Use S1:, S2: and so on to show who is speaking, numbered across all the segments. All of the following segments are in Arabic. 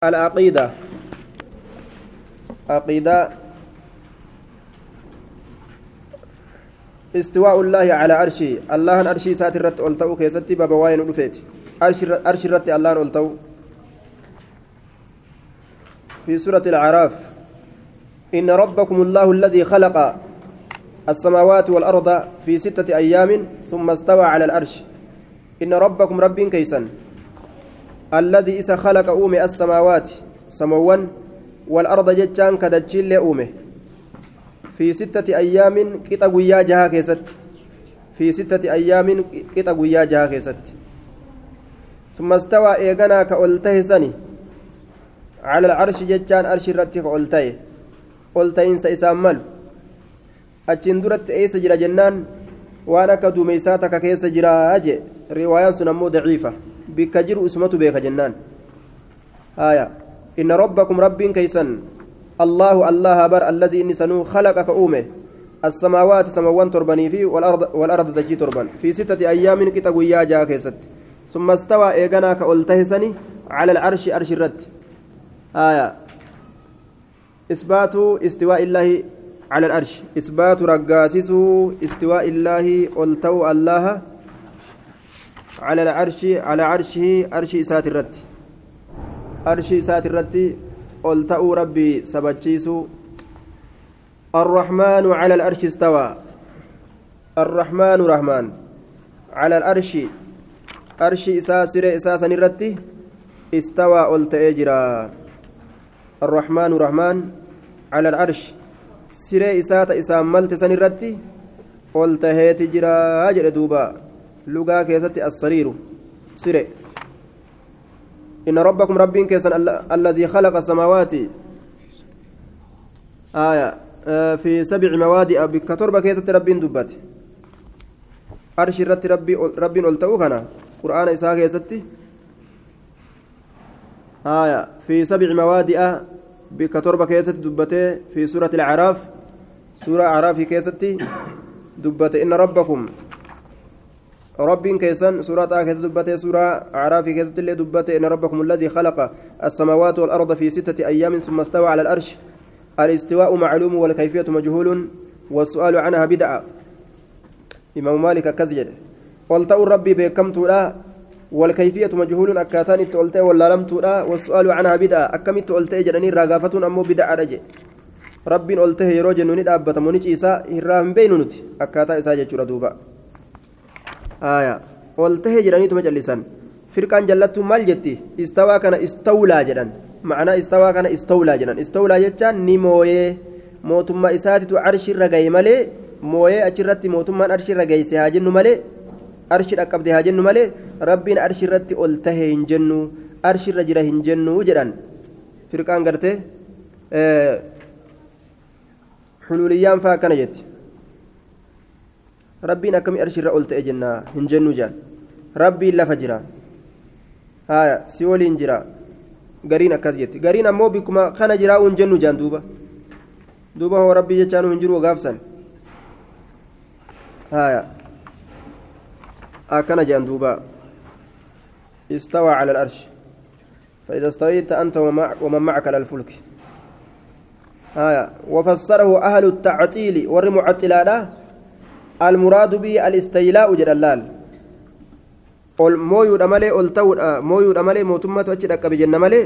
S1: العقيدة. عقيدة. استواء الله على عرشه. الله أرشي ساترت ألتو كيستي بابا واين رفيت أرش رت الله ألتو في سورة العراف إن ربكم الله الذي خلق السماوات والأرض في ستة أيام ثم استوى على الأرش إن ربكم رب كيسا الذي إذا خلق أومي السماوات سموان والأرض جتان كدجيل أومي. في ستة أيام كتاب ويا جها كيست. في ستة أيام كتاب ويا جها كيست. ثم استوى إيغانا كأولته سني. على العرش جتان أرش رتك أولته أولتين سيسامل أجن درت إيس جرى جنان وأنا كدوميساتك كيس جرى أجي. رواية سنمو ضعيفة. Bikka jiru ismatu beeka jennaan. Haya inna rabbakum rabbiin keeysan. Allahu allaha bar alladii inni sanuu khalaqa ka uume السماوات سموان تربني في والأرض والأرض دجي تربن في ستة أيام كتاب ويا جاء كيست ثم استوى إيغانا كألتهسني على العرش أرش الرد آية إثبات استواء الله على العرش إثبات رقاسس استواء الله ألتو الله على العرش على عرشه عرش إسات الرد. عرش إسات الرد قلتأوا ربي سبتشيسو الرحمن على العرش استوى. الرحمن رحمن. على العرش عرش إساء سر إساء سنرد استوى قلت إجرا الرحمن رحمن. على العرش سر إساء إساء ملت سنرد قلت هيت جرا أجر دوبا. Lugaa keessatti assariiru sire inna rabbakum rabbiin keessan alladii khalaqa asamaawaati aya fi sabci mawaadi'a bikka torba keessatti rabbiin dubbate arshi irratti rabbiin ol ta'uu kana qur'aana isaa keessatti aya fi sabci mawaadi'a bikka torba keessatti dubbate fi suurati alcaraaf suura acraafii keessatti dubbate inna rabbakum ربين كيسان سورة كيس دبته سورة أعراف كيس اللي دبته إن ربكم الذي خلق السماوات والأرض في ستة أيام ثم استوى على الأرش. الاستواء معلوم والكيفية مجهول والسؤال عنها بدعة. إمام مالك كزجد قلت ربي بكم تلا والكيفية مجهول أكاتان تولت ولا لم تلا والسؤال عنها بدعة. أكم تولت جرني راغافة أمو بدعة رجع. ربين قلته يروج نوني دابة مونيش إساء هرام بينونت أكاتا دوبا. aya ol tahee jedhaniituma callisan firqaan jallattuu maal jetti istawaa kana istawlaa jedhan ma'anaa istawaa kana istawlaa jedhan istawlaa jechaan ni mooyee mootummaa isaatitu arshirra gaye malee mooyee achirratti mootummaan arshirra geeyse haa jennu malee arshi dhaqqabde haa jennu malee rabbiin arshirratti ol tahee hin jennu arshirra jira hin jennu jedhan firqaan gartee xululiyyaan faa akkana jetti hin jennu jaan rabbiin lafa jira haya si waliin jira gariin akkas jetti gariin ammoo bikkuma kana jiraa hin jennu jaan duuba duuba hoo rabbii jechaan hin jiru gaafsan haya akkana jaan duuba استوى على الأرش فإذا استويت أنت ومن معك على الفلك آية وفسره أهل التعطيل والمعطلات المراد به الاستيلاء جلال ol mooyuudha malee ol ta'uudha mooyuudha malee mootummatu achi dhaqqabe jenna malee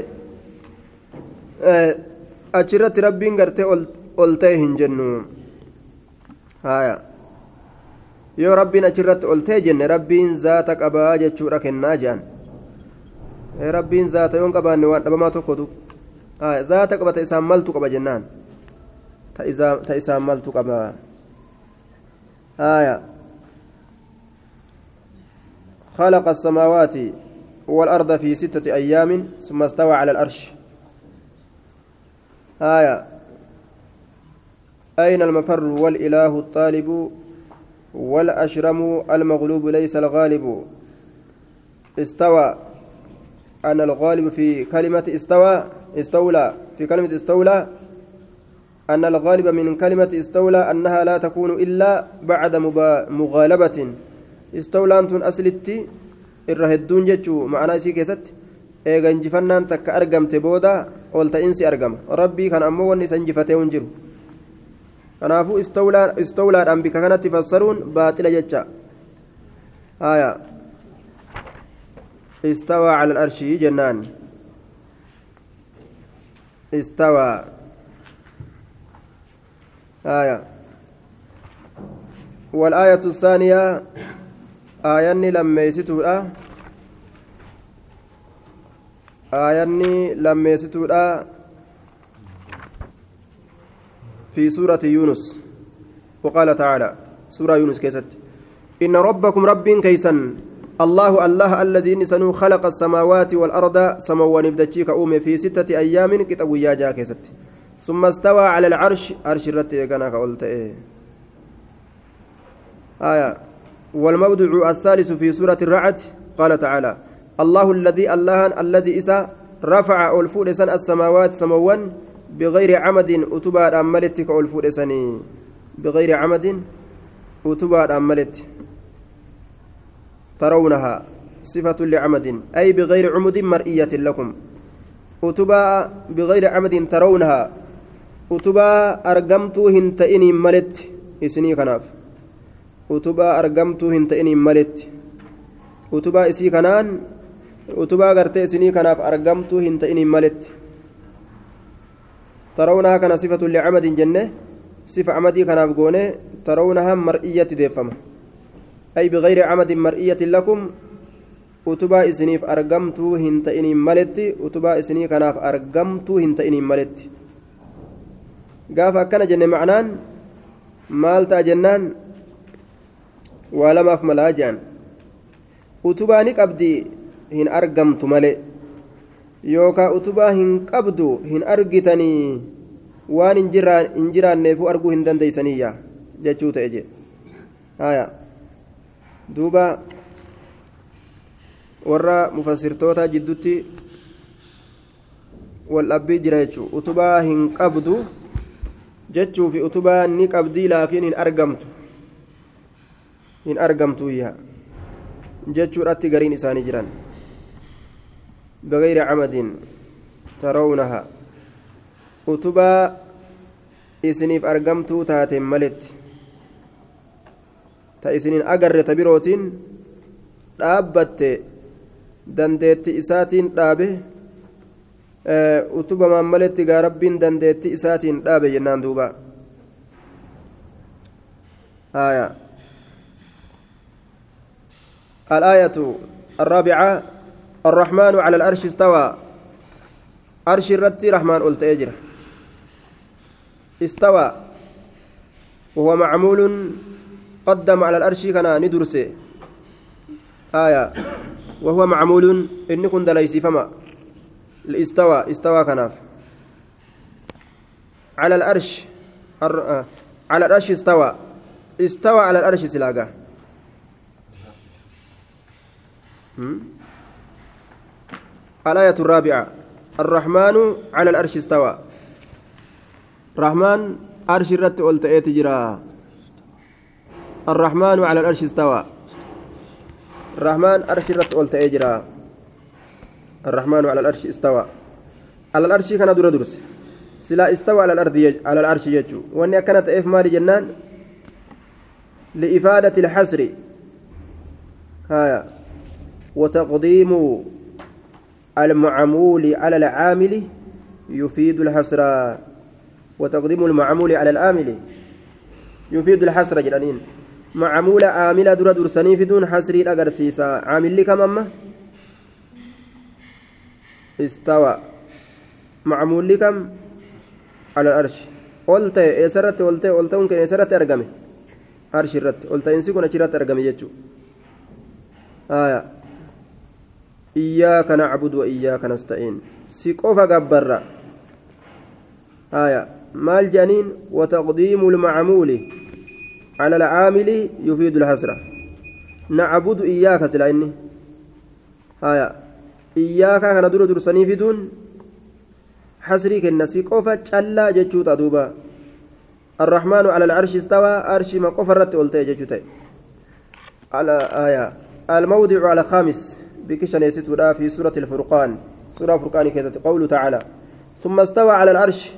S1: achirratti rabbiin gartee ol ta'e hin jennu haya yoo rabbiin achirratti ol ta'e jenne rabbiin zaata qabaa jechuudha kennaa jedhan rabbiin zaata yoon qabaanne waan dhabamaa tokkotu zaata qabata isaan maltu qaba jennaan ta isaan maltu qabaa آية. خلق السماوات والأرض في ستة أيام ثم استوى على الأرش آية. أين المفر والإله الطالب والأشرم المغلوب ليس الغالب؟ استوى. أن الغالب في كلمة استوى استولى. في كلمة استولى أن الغالب من كلمة استولى أنها لا تكون إلا بعد مغالبة استولى أنتم أسلتي الرهدون جتشو معنا سي كيست takka argamte booda ol ta'insi argama rabbii kan ammoo wanni isa injifatee hin jiru kanaafuu istawlaadhaan bika kanatti fassaruun baaxila jecha haya استوى على الأرش جنان استوى آية. والآية الثانية آية لما يستوى aayanni lammeessituudha في سورة يونس. وقال تعالى سورة يونس كيست. إن ربكم رب كيسا الله الله الذي نسنو خلق السماوات والأرض سموا نبدتشيك أومي في ستة أيام كتاب يا كيست. ثم استوى على العرش. عرش الرتي كان قلت إيه. آية. والموضع الثالث في سورة الرعد. قال تعالى الله الذي الله الذي إسا رفع ألفود سن السماوات سموان بغير عمد أتبا أملت كألفود سني. بغير عمد أتبا أملت ترونها صفة لعمد أي بغير عمد مرئية لكم. أتبا بغير عمد ترونها. أتبا أرقمتو هنتئني ملت إسني كناف أتبا أرقمتو هنتئني ملت أتبا إسي كنان utubaa gartee isinii kanaaf argamtuu hin ta'iniin maletti tarawunaha kana sifatu licamadin jenne sifa camadii kanaaf goone tarawunaha mar'iyyatti deeffama ay bigayri camadin mar'iyyatin lakum utubaa isiniif argamtuu hin ta'iniin maletti utubaa isinii kanaaf argamtuu hin ta'iniin maletti gaafa akkana jenne macnaan maal ta'a jennaan waa lamaaf malaa jean utubaa ni qabdi hin argamtu malee yookaan utubaa hin qabdu hin argitanii waan hin jiraanneefu arguu hin dandeeysaniyya jechuu ta'e haya duuba warra mufassirtoota jiddutti wal dhabbii jira jechuu utubaa hin qabdu jechuu fi utubaa ni qabdii laakiin hin argamtu hin argamtuyya jechuudhatti gariin isaanii jiran بغير عمد ترونها utubaa isiniif argamtuu taateen maletti ta isiniin agarre ta birootiin dhaabbatte dandeetti isaatiin dhaabe utubamaan maletti gaa rabbiin dandeetti isaatiin dhaabe jennaan duuba. آية الآية الرابعة الرحمن على الأرش استوى أرش الرتي رحمن قلت أجر استوى وهو معمول قدم على الأرش كان ندرس آية وهو معمول إن كنت ليس فما استوى استوى كناف. على الأرش على الأرش استوى. استوى على الأرش سلاقة. الآية الرابعة الرحمن على الأرش استوى. رحمن أرش الرت قلت تجرى؟ الرحمن على الأرش استوى. الرحمن أرش الرت قلت جرى؟ الرحمن على الأرش استوى. على الأرش كان دور درس. سلا استوى على الأرض يج... على العرش يجو. وأن كانت إف مال جنان لإفادة الحسر هايا. وتقديم المعمول على العامل يفيد الحسر وتقديم المعمول على العامل يفيد الحسر جلانين معمول عامل در درسني في دون حسر الأجرسيسا عامل كم أما؟ استوى. معمول كم؟ على الأرش. قلت إسرت قلت قلت ممكن إسرت أرقمي أرش الرت قلت إنسي كنا شرت أرقمي جتشو آية. إياك نعبد وإياك نستعين. سيقوف قبر آية. مال جنين وتقديم المعمول على العامل يفيد الحسرة. نعبد إياك تلعني آية. كان دور درسني في دون حسري كنا سيقوف تشلا جتشوتا دوبا الرحمن على العرش استوى أرش ما قفرت قلت جتشوتا على آية الموضع على خامس بكشن يستودا في سورة الفرقان سورة فرقان كيست قوله تعالى ثم استوى على العرش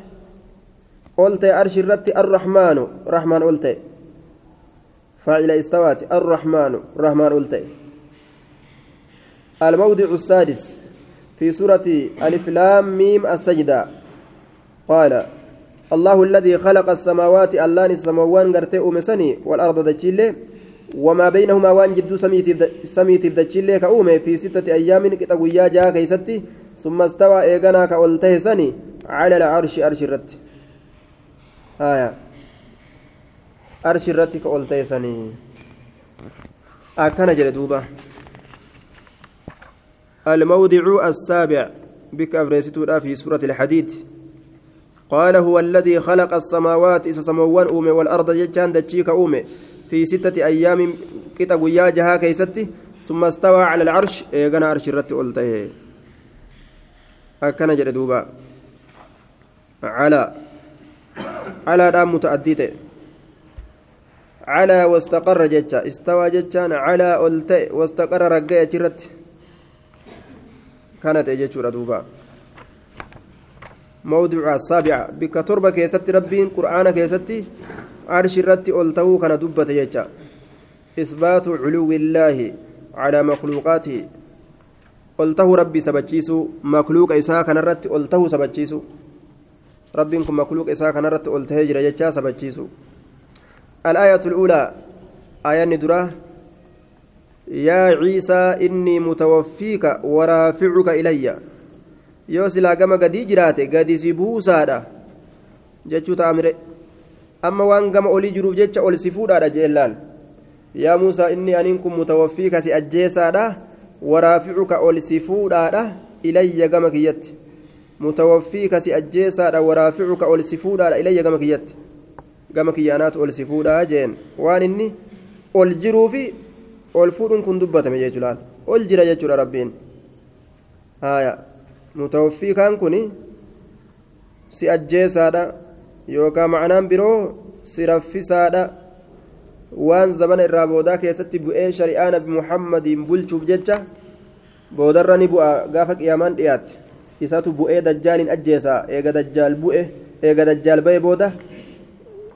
S1: قلت أرش الرت الرحمن رحمن قلت فاعل استوات الرحمن رحمن قلت الموضع السادس في سورة ألف لام ميم السجدة. قال الله الذي خلق السماوات اللان السماوان قرتي أمسني والأرض دجيلي وما بينهما وان جدو سميتي بدجيلي كأومي في ستة أيام كتابويا جاء كيستي ثم استوى إيغانا كأولته سني على العرش أرش الرت. آية. أرش الرت كأولته سني. أكن جلدوبة. الموضع السابع بك أفريستو في سورة الحديد. قال هو الذي خلق السماوات إذا سموان أومي والأرض جتان دتشيك أومي في ستة أيام كتاب يا جها كيستي ثم استوى على العرش. إيغانا عرش الرت قلته أكنا جردوبا على. على دام متعديته. على واستقر جتا استوى جتان على قلته واستقر رقية جرت كانت اجتشورا دوبا. موضوع السابعة بك تربة كيست ربين قرآن كيست عرش الرت ألتو كان دبة يجا إثبات علو الله على مخلوقاته. ألته ربي سبتشيسو مخلوق إساء كان الرت ألته سبتشيسو ربين كن مخلوق إساء كان الرت ألته جرى يجا سبتشيسو الآية الأولى آية ندرة. يا عيسى إني متوفيك ورافعك إليّ yoo silaa gama gadii jiraate gadi si buusaadha jechuu taamire amma waan gama olii jiruuf jecha ol si fuudhaadha jeellaan yaa muusaa inni aniin kun mutawaffii kasi ajjeesaadha waraaficuka ol si fuudhaadha ilayya gama kiyyatti mutawaffii kasi ajjeesaadha waraaficuka ol si fuudhaadha ilayya gama kiyyatti gama kiyyaanaatu ol si fuudhaa jeen waan inni ol jiruufi ol fuudhuun kun dubbatame jechuudhaan ol jira jechuudha rabbiin haaya mutawaffii kaan kun si ajjeesaadha yookaan macnaan biroo si raffisaadha waan zabana irraa boodaa keessatti bu'ee shari'aa nabi muhammadiin bulchuuf jecha boodarra ni bu'a gaafa qiyaamaan dhiyaatte isatu bu'ee dajjaaliin ajjeesaa eega dajjaal bu'e eega dajjaal ba'e booda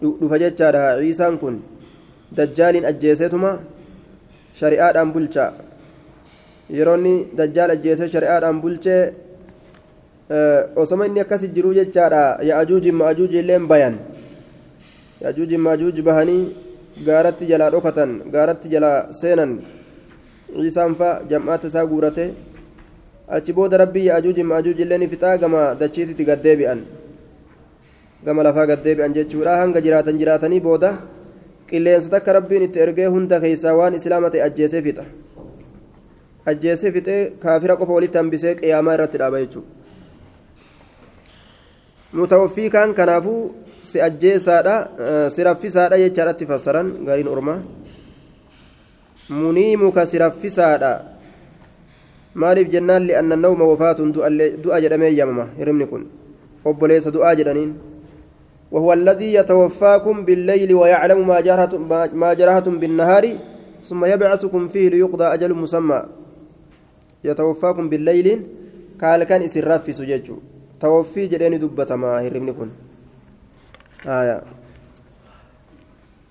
S1: dhufa jechaadha ciisaan kun dajjaaliin ajjeeseetuma shari'aadhaan bulcha yeroonni dajjaal ajjeesee shari'aadhaan bulchee osoma inni akkas jiruu jechaadha ya'ajuuji ma'ajuuji illeen bayan ya'ajuuji ma'ajuuji bahanii gaaratti jalaa dhokatan gaaratti jalaa seenan ciisaan fa jam'aata isaa guurate achi booda rabbii ya'ajuuji ma'ajuuji illeen fixaa gama dachiititti gaddeebi'an gama lafaa gaddeebi'an jechuudha hanga jiraatan jiraatanii booda hunda keessaa waan islaama ta'e ajjeesee fixa ajjeesee fixee kaafira qofa walitti hambisee qiyaamaa irratti dhaaba jechuudha mutawaffii kaan kanaafuu si ajjeesaadha si raffisaadha jechaadhatti fassaran gariin ormaa muniimuka si raffisaadha maaliif jennaan li'anna nawma wafaatun du'a jedhamee yamama hirimni kun obboleessa du'aa jedhaniin وهو الذي يتوفاكم بالليل ويعلم ما جرحتم ما جرحتم بالنهار ثم يبعثكم فيه ليقضى أجل مسمى. يتوفاكم بالليل قال كان إسراف في سججو توفي جدين دبتما هرمني كن. آية.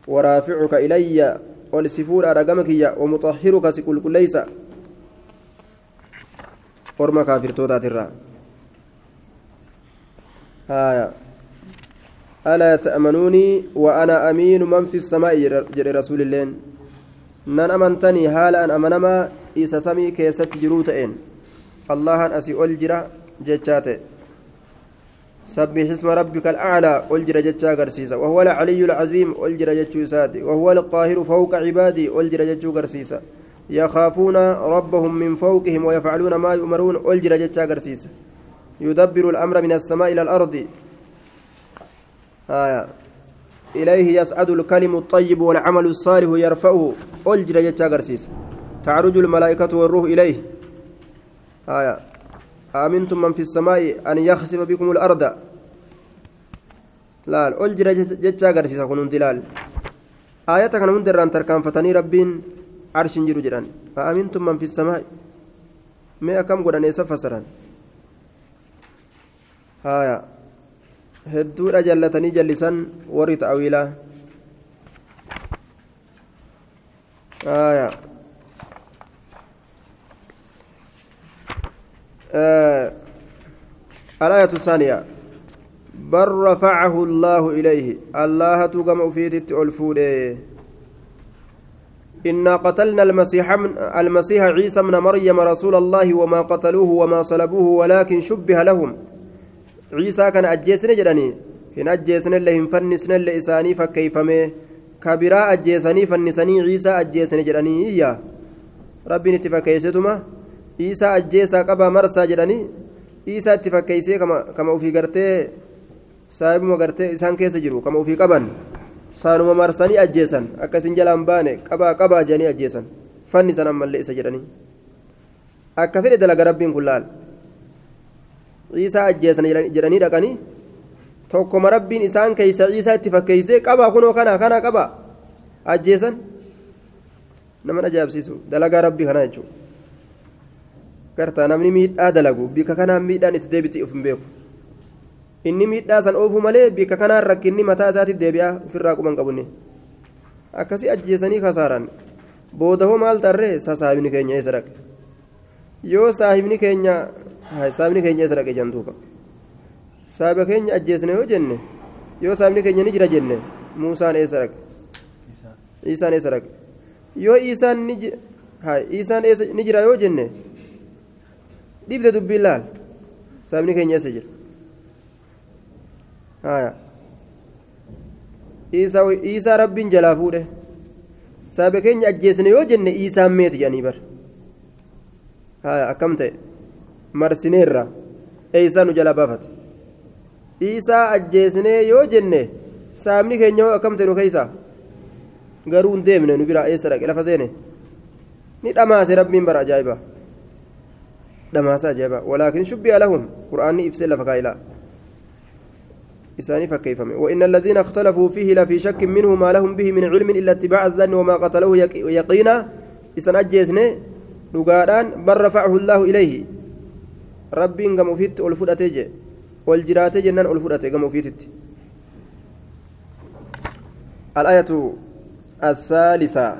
S1: ورافعك إلي ولسفور أرقمك ومطهرك سكل كل ليس. orma kaafirtootaatiirraa haya alaa ta'manuunii wa ana amiinu man fi samaa'i jedhe rasuulilleen nan amantanii haala an amanamaa isa samii keessatti jiruu ta'een allahan asii ol jira jechaa ta'e سبح اسم ربك الأعلى ألجر جتشا قرسيسا وهو العلي العظيم ألجر جتشو سادي وهو القاهر فوق عبادي ألجر جتشو قرسيسا يخافون ربهم من فوقهم ويفعلون ما يؤمرون ألجر جتشا قرسيسا يدبر الأمر من السماء إلى الأرض. آية. إليه يسعد الكلم الطيب والعمل الصالح يرفعه. ألجر جتشا قرسيسا تعرج الملائكة والروح إليه. آية. آمنتم من في السماء أن يخسف بكم الأرض. لا ألجر جتشا قرسيسا كنون دلال آية كان من دران تركان فتني ربين عرش جرو جران أأمنتم من في السماء. ما كم قد أنيس فسران. haya hedduudha jallatanii jallisan warri ta'awiilaa. الآية الثانية بل رفعه الله إليه الله تقم في الفولي إنا قتلنا المسيح من المسيح عيسى من مريم رسول الله وما قتلوه وما صلبوه ولكن شبه لهم عيسى كان أجيسن جدني هن أجيسن اللي هم فنسن اللي إساني فكيفمه كبيرا أجيسني فنسني عيسى أجيسن جدني إياه ربي نتفكيستما عيسى أجيسا قبا مرسى جدني عيسى اتفكيسي كما كما في قرتي saahibuma gartee isaan keessa jiru kama ofii qaban saanuma marsanii ajjeesan akkasin jalaan baane qabaa qabaa jedhanii ajjeesan fanni san ammallee isa jedhanii akka fedhe dalaga rabbiin kun laal ciisaa ajjeesan jedhanii dhaqanii tokkoma rabbiin isaan keeysa ciisaa itti fakkeeysee qabaa kunoo kana kana qabaa ajjeesan? Nama ajaa'ibsiisu. Dalagaa rabbii kanaa jechuudha gartaa namni miidhaa dalagu bika kanaan miidhaan itti deebiti of hin beeku. inni miidhaa san oofu malee bika kanaan rakkinni mataa isaatti deebi'aa ofirraa quban qabunne akkasii ajjeesanii kasaaran. Booda hoo maal tarree? Sasaabni keenya eessa dhaqe yoo saahibni keenya saahibni keenya eessa dhaqe jantuuba saahiba keenya ajjeesne yoo jenne yoo saahibni keenya ni jira jenne muusaan eessa dhaqe isaan eessa dhaqe yoo isaan ni isaan ni jira yoo jenne dhibde dubbiin laal saahibni keenya eessa jira haya isaa rabbiin jalaa fuudhe saaba keenya ajjeesne yoo jenne isaan meeti jedhanii bar haya akkam ta'e marsineerra eeysaa nu jalaa baafate isaa ajjeesnee yoo jenne saabni keenya hoo akkam ta'e nu keeysaa garuu hin deemne nu biraa eessa dhaqe lafa seene ni dhamaase rabbiin bara ajaa'iba dhamaasa ajaa'iba walaakin shubbi'a lahum qur'aanni ibsee lafa kaa'ilaa إساني فكيفم وإن الذين اختلفوا فيه لفي شك منه ما لهم به من علم إلا اتباع الظن وما قتلوه يقينا إسان أجيسني لقاران بل رفعه الله إليه ربي إن قمفيت ألفرأتي والجرات جنان ألفرأتي قمفيت الآية الثالثة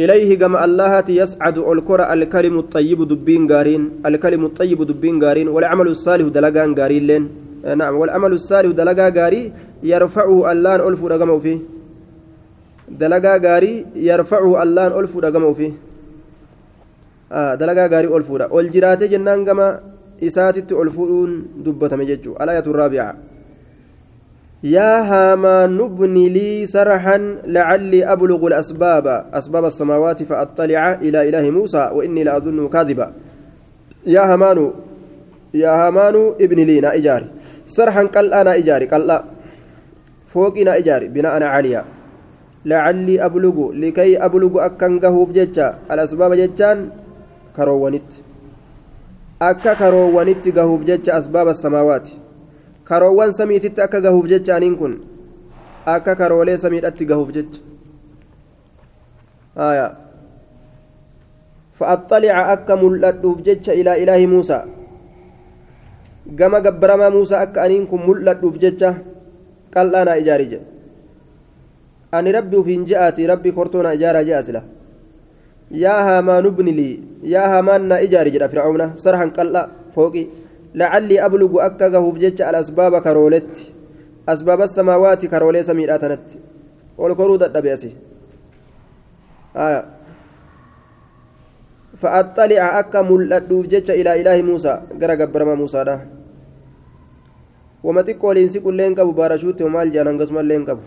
S1: إليه كما الله يسعد الكرة الكلم الطيب دبين قارين الكلم الطيب دبين قارين والعمل الصالح دلقان قارين لين نعم والعمل الصالح دلقا غاري يرفعه اللان ألف رقمه فيه دلقا غاري يرفعه اللان ألف رقمه فيه آه دلقا غاري ألف والجرات جنان كما إساتت ألفون دبة مججو الآية الرابعة يا هامان ابن لي سرحا لعلي أبلغ الأسباب أسباب السماوات فأطلع إلى إله موسى وإني لأظنه كاذبا يا هامان يا هامان ابن لي نا إجاري سرحا قلأ نا إجاري قلأ فوقي نا إجاري بناء عالية لعلي أبلغ لكي أبلغ أكن قهوف جتشا الأسباب جتشان كروانيت أكا كروانيت قهوف جتشا أسباب السماوات karoowwan samiititti akka gahuuf jecha aniin kun akka karoolee samiidhatti gahuuf jecha haya fa'axxalica akka mul'adhuuf jecha ilaa ilaahi muusaa gama gabbaramaa muusaa akka aniin kun mul'adhuuf jecha qal'aanaa ijaari jedhe ani rabbi ufiin je'aati rabbi kortoonaa ijaaraa yaa haamaanu bnilii yaa haamaan naa ijaari jedha fir'auna sarhan qal'a fooqii لعلي أبلغ أكا قهوف جتش الأسباب كرولت أسباب السماوات كرولي سميراتنت والكرود الدبيسي آية. فأطلع أكا ملأدوف جتش إلى إله موسى. قرى قبرما موسى ده. وما تقول إنسي كل لين كبو بارشوت ومال جانان قسم لين كبو.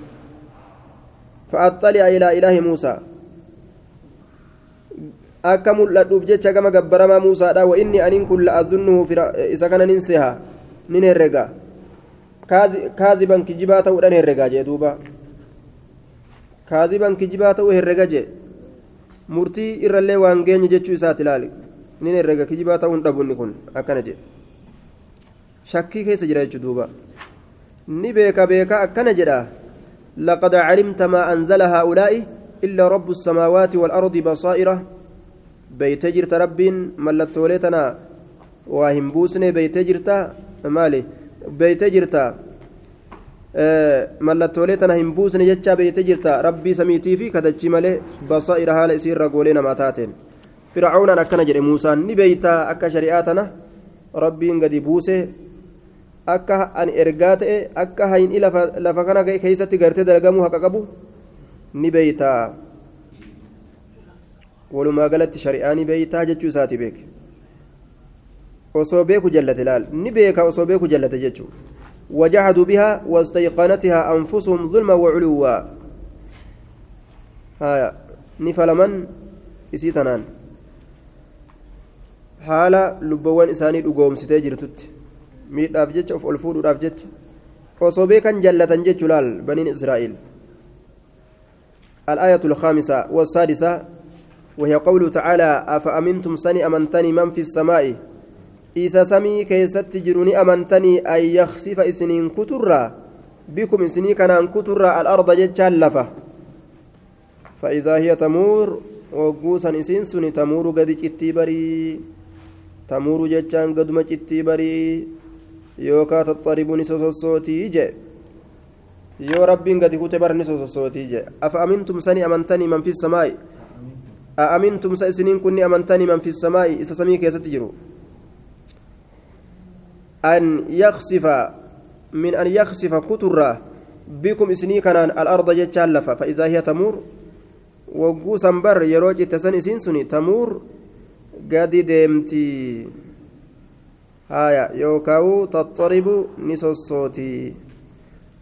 S1: فأطلع إلى إله موسى. Akka mul'adhuuf jecha gama gabbaramaa muusaadha wa inni aniin kun la'azunnuhu isa kana nin seha nin herrega kaaziban kijibaa ta'uudhaan herregaa jee duuba kaaziban kijibaa ta'uu herrega jee murtii irrallee waan geenye jechuu isaati ilaali nin herrega kijibaa ta'uu hin dhabunni kun akkana jee shakkii keessa jira jechuu duuba ni beeka beeka akkana jedha لقد علمت ما أنزل هؤلاء إلا رب السماوات والأرض بصائرة beeytee jirta rabbiin mallattoolee tana waa hin buusne beeytee jirta maali beeytee jirta mallattoolee tana hin buusne jecha beeytee jirta rabbii samiitii fi kadachii malee basaa'ira haala isiirra goolee namaa taateen fircaunaan akkana jedhe muusaan ni beeytaa akka shari'aa tana rabbiin gadi buuse akka ani ergaa ta'e akka hayni lafa kana keessatti gartee dalagamuu haqa qabu ni beeytaa walumaa galatti shari'aa ni beeytaa jechuu isaati beeke osoo beeku jallate laal ni beeka osoo beeku jallate jechuu وجحدوا بها واستيقنتها أنفسهم ظلما وعلوا هايا نفلمن إسيتنان haala lubboowwan isaanii dhugoomsitee jirtutti miidhaaf jecha of ol fuudhuudhaaf jecha osoo beekan jallatan jechuu laal baniin israa'iil الآية الخامسة والسادسة وهي قوله تعالى أفأمنتم سني أمنتني من في السماء؟ إيسا سمي كيست جروني أمنتني أن يخسف إسنين كترا. بكم إسني كان كترا الأرض جتشال لفة فإذا هي تمور وقوسا إسين سني تمور قد بري. تمور جتشان قدما جتي بري. يوكا تضطربني سوسوتي جي. yoo rabbiin gadi kute barni sosossootii jee afa amintum sani amantanii man fi a amintum sa isiniin kunni amantanii man fi samaa'i isa samii keessatti jiru an yaksifa min an yaksifa kuturraa bikum isinii kanaan al'arda jechaan lafa fa'iizaa hiya tamuur wagguu san bar yeroo citte san isiin suni tamuur gadi deemtii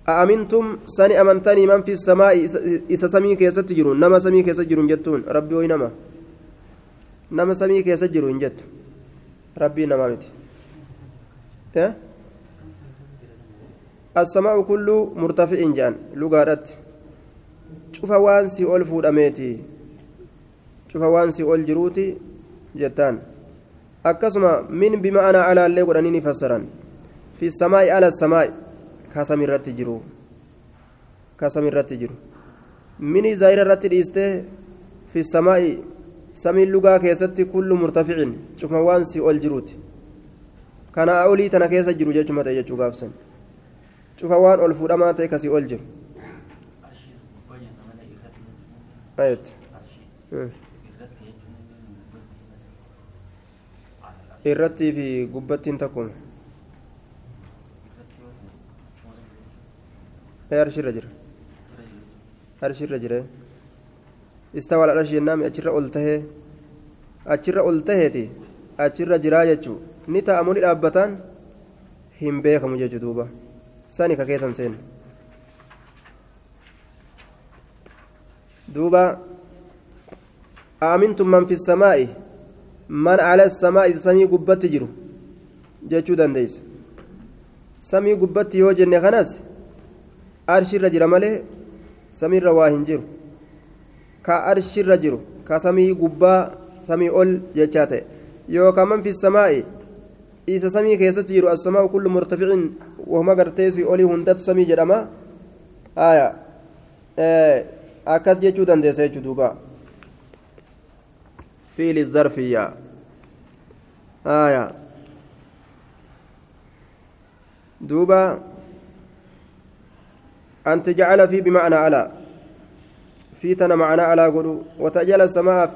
S1: أأمنتم سني أمنتني من في السماء إذا سمي كيسة تجرون نما سمي كيسة تجرون جتون ربي وينما نما سمي كيسة تجرون جت ربي نما مت إيه؟ السماء كله مرتفع جان لغارت شوف وانسي أول فود أميتي شوف وانسي أول جروتي جتان أكسما من بمعنى على اللي قرانيني فسرا في السماء على السماء kasam irratti jiru kasam irratti jiru mini zaayira irratti dhiiste fi samaa'i samiin lugaa keessatti kullu murtaficin cufma waan si ol jiruuti kana olii tana keessa jiru jechuma ta'e jechuu gaafsan cufa waan ol fuudhamaa ta'e kasii ol jiru irrattii fi gubbattiin takkuma jira istawa al-arshi jennaan achirra ol tahee achirra ol taheeti achirra jiraa jechuu ni ta'amu ni dhaabbataan hin beekamu jechuu duuba sani ka keessan seen duuba aamintum man fi samaa'i man ala samaa'i samii gubbatti jiru jechuu dandeeysa samii gubbatti yoo jenne kanas arshirra jira malee samiirra waa hin jiru ka arshirra jiru ka samii gubbaa samii ol jechaa ta'e yookaan man fi samaa'i isa samii keessatti jiru asamaa'u kullu murtaficin wahuma garteesii olii hundatu samii jedhama aya akkas jechuu dandeessa jechuu duuba fiili zarfiyya aya duuba أن تجعل في بمعنى على في تنا معنى على قلو وتجعل السماء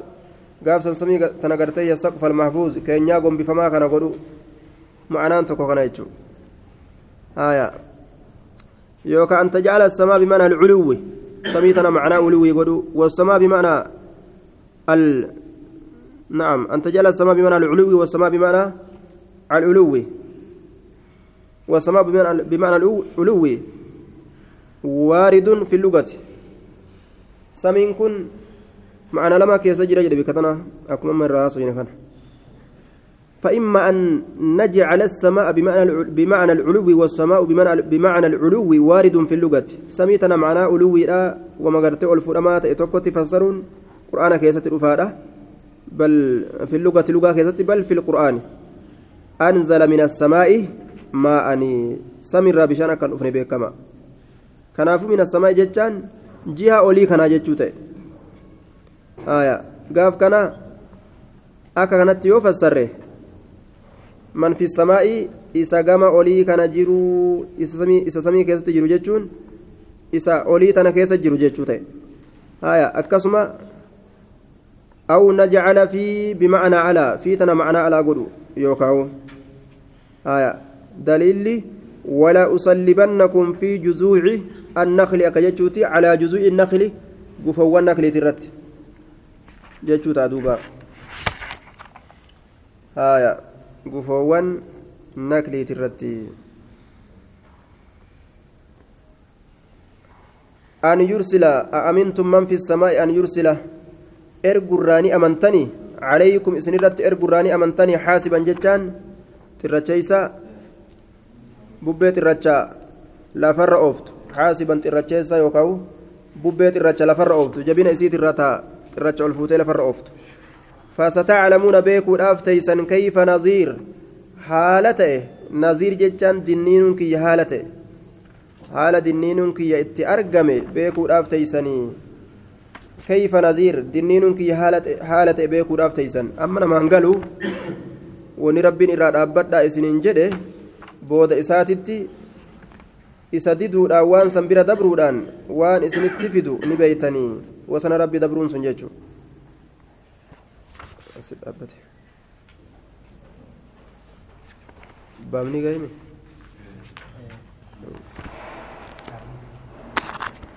S1: قاف سمي تنقرتي السقف المحفوظ كأن يقوم بفما كان قلو معنى أنت كان يجو. آية. يوكا أن تجعل السماء بمعنى العلو. سميتنا معنى علو قلو والسماء بمعنى ال نعم. أن تجعل السماء بمعنى العلو والسماء بمعنى العلو. والسماء بمعنى بمعنى وارد في اللغة. كن معنى لما كيس جرى جرى بكتنا. أكما من رأسه كان. فإما أن نجعل السماء بمعنى بمعنى العلو والسماء بمعنى بمعنى العلو وارد في اللغة. سميتنا معنى علو لا وما قرت الفرمات اتوكو تفسرون. قرآن كيسة الأفادة بل في اللغة لغة كيسة بل في القرآن. أنزل من السماء ما أني سمر بشان كان أفني بكما kanaafuu mina samaa jechaan jiha olii kanaa jechuu ta'e gaaf kana akka kanatti yoo fassarre man fi samaa'i isa gama olii kana jiru isa samii keessatti jiru jechuun isa olii tana keessa jiru jechuu ta'e akkasuma aw najcala fi bimacnaa calaa fi tana macnaa alaa godhu yookaawu haya daliilli ولا أصلبنكم في النخل أكجتشوتي على جذوع النخل قفوا النخل ترت جتشوتا دوبا. هايا قفوا النخل ترت أن يرسل أأمنتم من في السماء أن يرسل؟ إرقراني أمنتني. عليكم إسنرت إرقراني أمنتني حاسبا جتان ترتشيسا. bubbee xirrachaa lafarra ooftu haasiban xirracheessa yookaan bubbee xirracha lafarra ooftu jabina isiit irra taa xirracha ol fuutee lafarra ooftu fasataclamuuna beekuudhaaf teeysan kayfa naziir? Haala ta'e naziir jechaan dinniinuun kiyya haala ta'e. Haala dinniinuun kiyya itti argame beekuudhaaf teeysanii. Kayfa naziir? Dinniinuun kiyya haala ta'e beekuudhaaf teeysan. Amma namaan galu wani rabbiin irraa dhaabbadhaa isiniin jedhe booda isaatitti isa diduudhaan waan san bira dabruudhaan waan isinitti fidu ni beeytanii wasana rabbi dabruun sun jechuudha baabni gaime